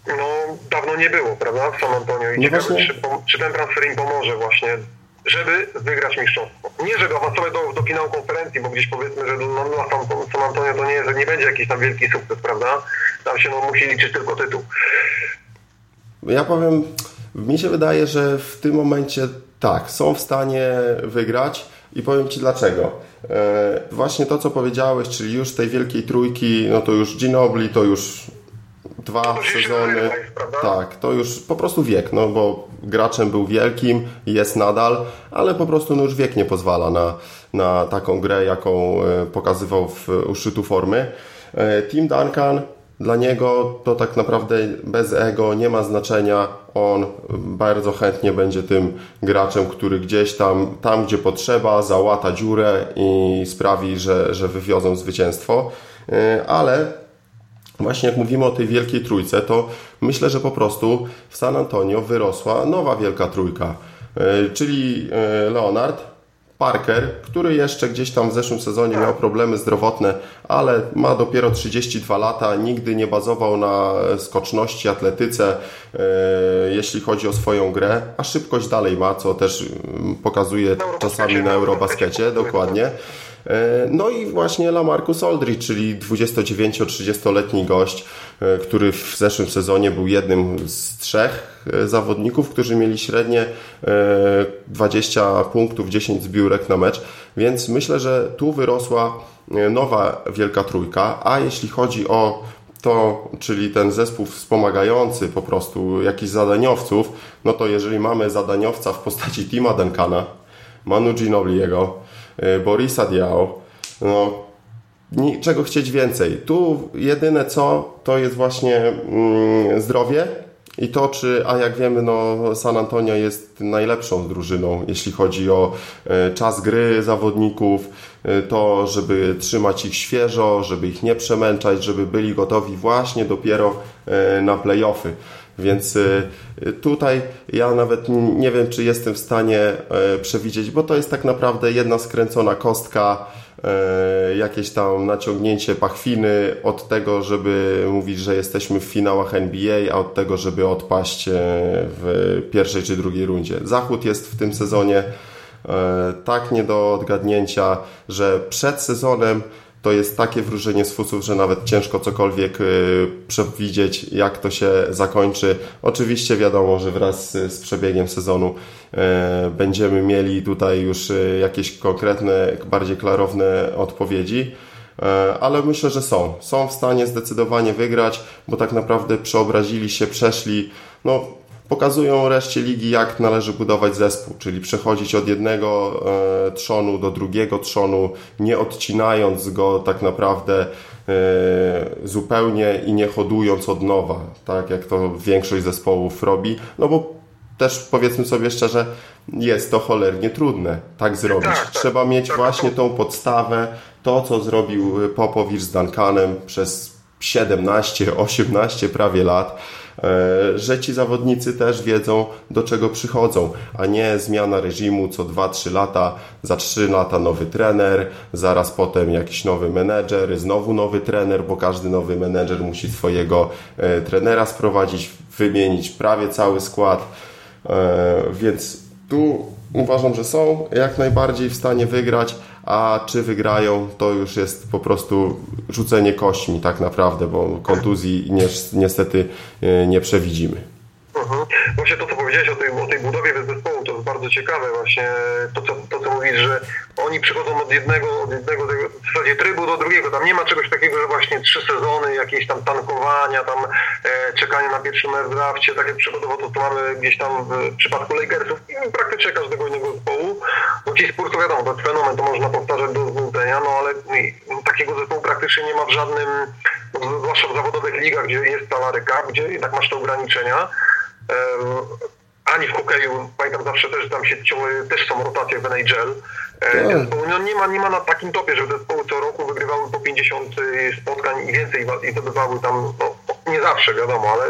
no dawno nie było, prawda, w San Antonio i no ciekawe, czy, czy ten transfer im pomoże właśnie żeby wygrać mistrzostwo. Nie, żeby awansować do, do finału konferencji, bo gdzieś powiedzmy, że no, dla San, San Antonio to nie, nie będzie jakiś tam wielki sukces, prawda? Tam się no, musi liczyć tylko tytuł. Ja powiem, mi się wydaje, że w tym momencie tak, są w stanie wygrać i powiem Ci dlaczego. E, właśnie to, co powiedziałeś, czyli już tej wielkiej trójki, no to już Ginobili, to już dwa sezony. Tak, to już po prostu wiek, no bo graczem był wielkim, jest nadal, ale po prostu no już wiek nie pozwala na, na taką grę, jaką e, pokazywał w uszczytu formy. E, Tim Duncan, dla niego to tak naprawdę bez ego nie ma znaczenia. On bardzo chętnie będzie tym graczem, który gdzieś tam, tam gdzie potrzeba, załata dziurę i sprawi, że, że wywiozą zwycięstwo. E, ale właśnie jak mówimy o tej wielkiej trójce, to myślę, że po prostu w San Antonio wyrosła nowa wielka trójka, e, czyli e, Leonard, Parker, który jeszcze gdzieś tam w zeszłym sezonie miał problemy zdrowotne, ale ma dopiero 32 lata, nigdy nie bazował na skoczności, atletyce, e, jeśli chodzi o swoją grę, a szybkość dalej ma, co też mm, pokazuje czasami na Eurobaskecie, dokładnie. E, no i właśnie Lamarcus Aldridge, czyli 29-30-letni gość, e, który w zeszłym sezonie był jednym z trzech e, zawodników, którzy mieli średnie 20 punktów, 10 zbiórek na mecz, więc myślę, że tu wyrosła nowa wielka trójka, a jeśli chodzi o to, czyli ten zespół wspomagający po prostu jakichś zadaniowców, no to jeżeli mamy zadaniowca w postaci Tima Duncana, Manu Ginobiliego, E, Borisa Diao. No, czego chcieć więcej. Tu jedyne co, to jest właśnie mm, zdrowie i to, czy, a jak wiemy, no, San Antonio jest najlepszą drużyną, jeśli chodzi o e, czas gry zawodników, e, to, żeby trzymać ich świeżo, żeby ich nie przemęczać, żeby byli gotowi właśnie dopiero na playoffy. Więc tutaj ja nawet nie wiem, czy jestem w stanie e, przewidzieć, bo to jest tak naprawdę jedna skręcona kostka, e, jakieś tam naciągnięcie pachwiny od tego, żeby mówić, że jesteśmy w finałach NBA, a od tego, żeby odpaść e, w pierwszej czy drugiej rundzie. Zachód jest w tym sezonie tak nie do odgadnięcia, że przed sezonem to jest takie wróżenie z fusów, że nawet ciężko cokolwiek y, przewidzieć, jak to się zakończy. Oczywiście wiadomo, że wraz z przebiegiem sezonu y, będziemy mieli tutaj już y, jakieś konkretne, bardziej klarowne odpowiedzi ale myślę, że są. Są w stanie zdecydowanie wygrać, bo tak naprawdę przeobrazili się, przeszli. No, pokazują reszcie ligi, jak należy budować zespół, czyli przechodzić od jednego e, trzonu do drugiego trzonu, nie odcinając go tak naprawdę e, zupełnie i nie hodując od nowa, tak jak to większość zespołów robi, no bo też powiedzmy sobie szczerze, jest to cholernie trudne tak zrobić. Tak, tak, Trzeba mieć tak, właśnie tą podstawę, to co zrobił Popowicz z Duncanem przez 17, 18 prawie lat że ci zawodnicy też wiedzą, do czego przychodzą, a nie zmiana reżimu co 2-3 lata, za 3 lata nowy trener, zaraz potem jakiś nowy menedżer, znowu nowy trener, bo każdy nowy menedżer musi swojego e, trenera sprowadzić, wymienić prawie cały skład, e, więc tu uważam, że są jak najbardziej w stanie wygrać, a czy wygrają, to już jest po prostu rzucenie kośćmi tak naprawdę, bo kontuzji niestety e, nie przewidzimy. Mhm. Właśnie to, co powiedziałeś o tej, o tej budowie zespołu, bardzo ciekawe właśnie to, co, to, co mówisz, że oni przychodzą od jednego, od jednego w zasadzie trybu do drugiego. Tam nie ma czegoś takiego, że właśnie trzy sezony, jakieś tam tankowania, tam e, czekanie na pierwszy mecz w drafcie, tak jak to, to mamy gdzieś tam w przypadku Lakersów i praktycznie każdego innego zespołu. No ci spór to wiadomo, to fenomen, to można powtarzać do znudzenia, no ale takiego zespołu praktycznie nie ma w żadnym, no, zwłaszcza w zawodowych ligach, gdzie jest salary gdzie jednak masz te ograniczenia ani w hokeju, pamiętam zawsze też tam się ciągle, też są rotacje w NHL. E, tak. No nie ma, nie ma na takim topie, że zespoły co roku wygrywały po 50 y, spotkań i więcej i zdobywały tam, no, nie zawsze wiadomo, ale...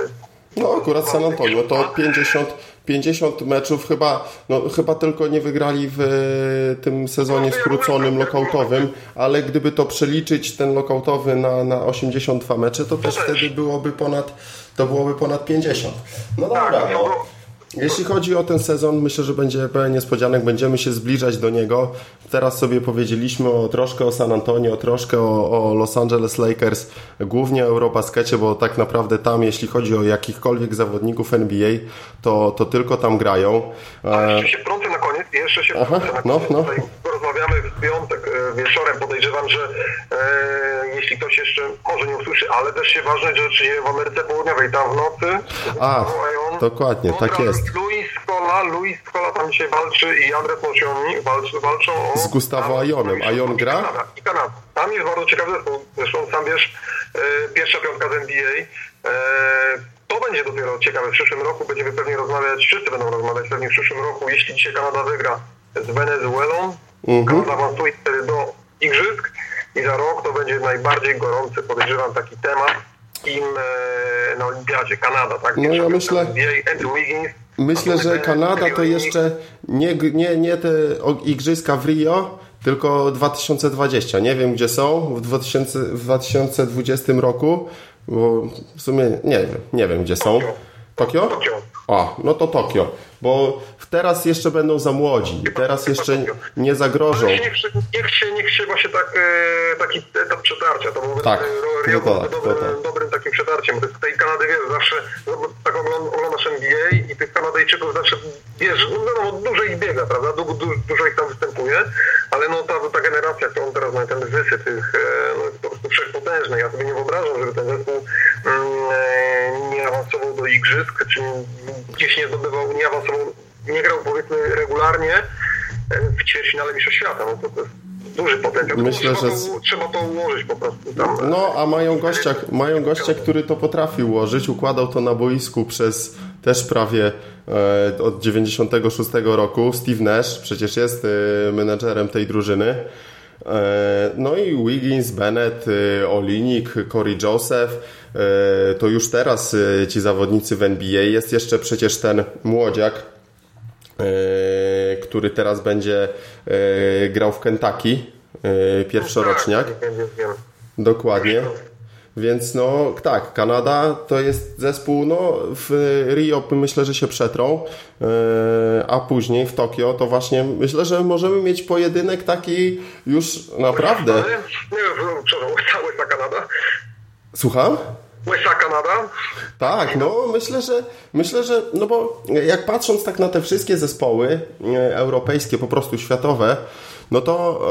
No akurat San Antonio to 50, 50 meczów chyba, no, chyba tylko nie wygrali w e, tym sezonie no, skróconym lokautowym, ale gdyby to przeliczyć ten lokautowy na, na 82 mecze, to też wtedy byłoby ponad to byłoby ponad 50. No dobra, tak, no. Jeśli chodzi o ten sezon, myślę, że będzie pełen niespodzianek, będziemy się zbliżać do niego. Teraz sobie powiedzieliśmy o, troszkę o San Antonio, troszkę o, o Los Angeles Lakers, głównie o Eurobaskecie, bo tak naprawdę tam, jeśli chodzi o jakichkolwiek zawodników NBA, to, to tylko tam grają. Jeszcze się jeszcze się Aha, no. No, no. Rozmawiamy w piątek e, wieczorem, podejrzewam, że e, jeśli ktoś jeszcze może nie usłyszy, ale też się ważne rzeczy dzieje w Ameryce Południowej, tam w nocy. A, dokładnie, tak jest. Luis Scola, Luis Scola tam dzisiaj walczy i Andres Mocioni walczy, walczą o... Z Gustavo Ajonem. Ajon gra? I Kanada, I Kanada. Tam jest bardzo ciekawy zespół. Zresztą sam wiesz, e, pierwsza piątka z NBA. E, to będzie dopiero ciekawe. W przyszłym roku będziemy pewnie rozmawiać, wszyscy będą rozmawiać pewnie w przyszłym roku, jeśli dzisiaj Kanada wygra z Wenezuelą. Mhm. Kanada awansuje do igrzysk i za rok to będzie najbardziej gorący, podejrzewam, taki temat im e, na Olimpiadzie, Kanada, tak? No ja myślę... Andrew Wiggins, Myślę, że Kanada to jeszcze nie, nie, nie te igrzyska w Rio, tylko 2020. Nie wiem, gdzie są w, 2000, w 2020 roku, bo w sumie nie wiem, nie wiem, gdzie są. Tokio? Tokio. O, no to Tokio, bo teraz jeszcze będą za młodzi, teraz jeszcze nie zagrożą. Niech, niech, się, niech się właśnie tak, e, taki etap przetarcia, to był tak, Rio to tak, dobrym, to tak. dobrym takim przetarciem. Z tej Kanady, wiesz, zawsze no, tak oglądasz NBA i tych Kanadyjczyków zawsze, wiesz, no wiadomo, dużo ich biega, prawda, du, du, dużo ich tam występuje, ale no ta, ta generacja, którą teraz ma, ten wysyp tych, e, no, po prostu wszechpotężny. Ja sobie nie wyobrażam, żeby ten zespół gdzieś nie zdobywał, nie awansował, nie grał powiedzmy regularnie e, w ćwierćfinale Mistrzostw Świata. No to, to jest duży potencjał. Myślę, trzeba, że... to, trzeba to ułożyć po prostu tam. No, a mają gościa, mają gościa, który to potrafi ułożyć. Układał to na boisku przez też prawie e, od 96 roku. Steve Nash przecież jest e, menedżerem tej drużyny. E, no i Wiggins, Bennett, e, Olinik, Corey Joseph, e, to już teraz ci zawodnicy w NBA. Jest jeszcze przecież ten młodziak, który teraz będzie grał w Kentucky, pierwszoroczniak. Dokładnie. Więc no tak, Kanada to jest zespół, no w Rio myślę, że się przetrą, e, a później w Tokio to właśnie myślę, że możemy mieć pojedynek taki już naprawdę. Nie wiem, przepraszam, cała Kanada. Słucham? Łysa Kanada? Tak, no myślę, że myślę, że no bo jak patrząc tak na te wszystkie zespoły e, europejskie, po prostu światowe, no to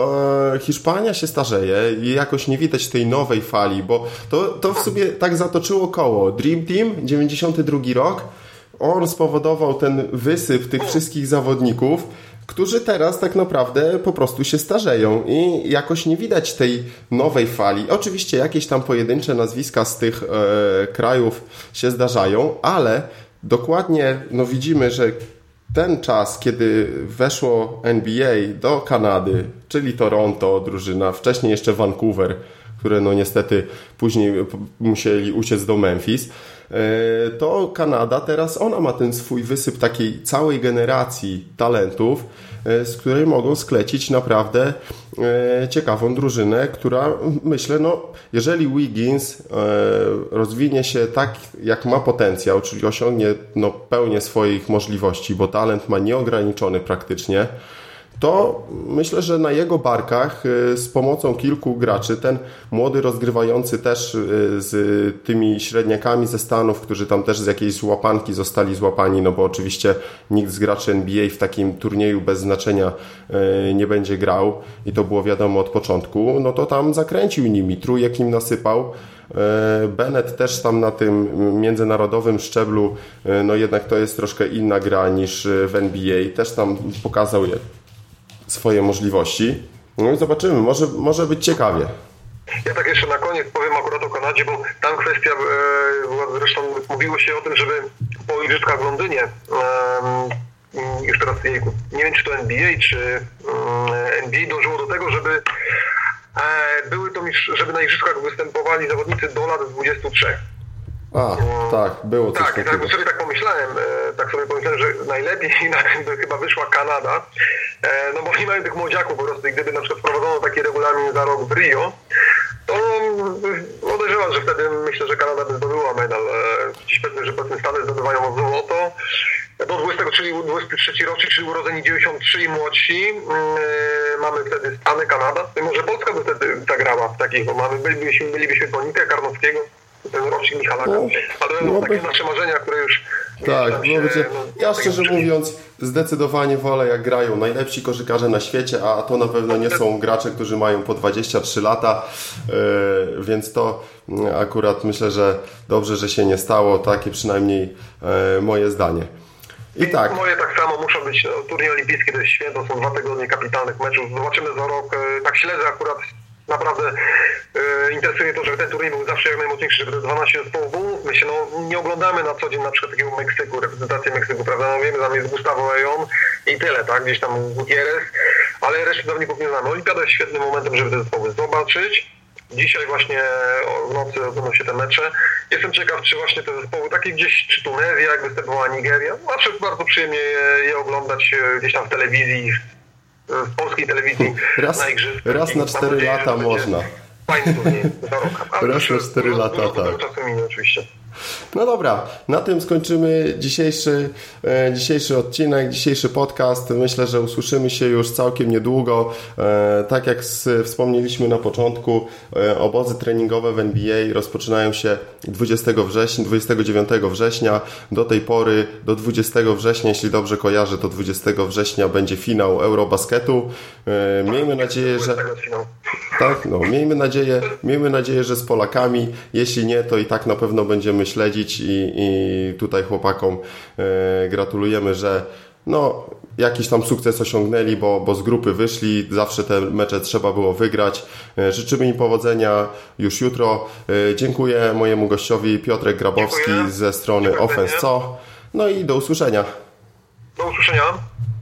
e, Hiszpania się starzeje i jakoś nie widać tej nowej fali, bo to, to w sobie tak zatoczyło koło. Dream Team, 92 rok, on spowodował ten wysyp tych wszystkich zawodników, którzy teraz tak naprawdę po prostu się starzeją i jakoś nie widać tej nowej fali. Oczywiście jakieś tam pojedyncze nazwiska z tych e, krajów się zdarzają, ale dokładnie no widzimy, że ten czas, kiedy weszło NBA do Kanady, czyli Toronto, drużyna, wcześniej jeszcze Vancouver, które no niestety później musieli uciec do Memphis, to Kanada teraz ona ma ten swój wysyp takiej całej generacji talentów, e, z której mogą sklecić naprawdę e, ciekawą drużynę, która myślę, no jeżeli Wiggins rozwinie się tak jak ma potencjał, czyli osiągnie no, pełnię swoich możliwości, bo talent ma nieograniczony praktycznie, to myślę, że na jego barkach y, z pomocą kilku graczy, ten młody rozgrywający też y, z tymi średniakami ze Stanów, którzy tam też z jakiejś łapanki zostali złapani, no bo oczywiście nikt z graczy NBA w takim turnieju bez znaczenia y, nie będzie grał i to było wiadomo od początku, no to tam zakręcił nimi, trójek im nasypał. Bennett też tam na tym międzynarodowym szczeblu, no jednak to jest troszkę inna gra niż w NBA, też tam pokazał je swoje możliwości. No i zobaczymy, może, może być ciekawie. Ja tak jeszcze na koniec powiem akurat o Kanadzie, bo tam kwestia, e, zresztą mówiło się o tym, żeby po igrzyskach w Londynie, już teraz nie wiem czy to NBA, czy NBA dążyło do tego, żeby e, były to, żeby na igrzyskach występowali zawodnicy do lat 23. A, tak, było coś tak, takiego. Tak, sobie tak pomyślałem, e, tak sobie pomyślałem, że najlepiej na tym by chyba wyszła Kanada, e, no bo nie mają tych młodziaków po prostu i gdyby na przykład wprowadzono taki regulamin za rok w Rio, to podejrzewam, że wtedy myślę, że Kanada by zdobyła medal. E, dziś pewnie, że powiedzmy Stany zdobywają złoto, do 20, czyli 23 rocznik, czyli urodzeni 93 i młodsi. Mamy wtedy Stany, Kanada. Może Polska by wtedy zagrała w takich, bo mamy, bylibyśmy, bylibyśmy Bonikę, Karnowskiego, ten rocznik Michalaka. No, Ale no, takie nasze marzenia, które już... Tak, no się, wiecie, ja szczerze mówiąc zdecydowanie wolę jak grają najlepsi koszykarze na świecie, a to na pewno nie są gracze, którzy mają po 23 lata, yy, więc to mm, akurat myślę, że dobrze, że się nie stało, takie przynajmniej yy, moje zdanie. I tak. Moje tak samo muszą być. No, turniej olimpijski to jest święto, są dwa tygodnie kapitalnych meczów. Zobaczymy za rok. E, tak śledzę akurat naprawdę e, interesuje to, żeby ten turniej był zawsze jak najmocniejszy, żeby te 12 zespołów było. My się no, nie oglądamy na co dzień na przykład takiego Meksyku, reprezentację Meksyku, prawda? No wiemy, tam jest Gustavo Ejon i tyle, tak? Gdzieś tam Gutierrez, ale reszty zawodników nie znamy. Olimpiada jest świetnym momentem, żeby te zespoły zobaczyć. Dzisiaj właśnie w nocy odbędą się te mecze. Jestem ciekaw, czy właśnie te zespoły, takie gdzieś, czy Tunezja, jak występowała Nigeria, zawsze bardzo przyjemnie je, je oglądać e, gdzieś tam w telewizji, w polskiej telewizji raz, na igrzyskach. Raz na 4 lata można. Fajny turniej za rok. Raz na 4 lata, tak. Czasu minie oczywiście. No dobra, na tym skończymy dzisiejszy, e, dzisiejszy odcinek, dzisiejszy podcast. Myślę, że usłyszymy się już całkiem niedługo. E, tak jak wspomnieliśmy na początku, e, obozy treningowe w NBA rozpoczynają się 20 września, 29 września. Do tej pory, do 20 września, jeśli dobrze kojarzę, to 20 września będzie finał Eurobasketu. Miejmy nadzieję, że... Tak, no, miejmy nadzieję, miejmy nadzieję, że z Polakami. Jeśli nie, to i tak na pewno będziemy śledzić i, i tutaj chłopakom e, gratulujemy, że no, jakiś tam sukces osiągnęli, bo, bo z grupy wyszli, zawsze te mecze trzeba było wygrać. E, życzymy im powodzenia już jutro. E, dziękuję mojemu gościowi Piotrek Grabowski Dziękuję. ze strony Offense Co. No i do usłyszenia. Do usłyszenia.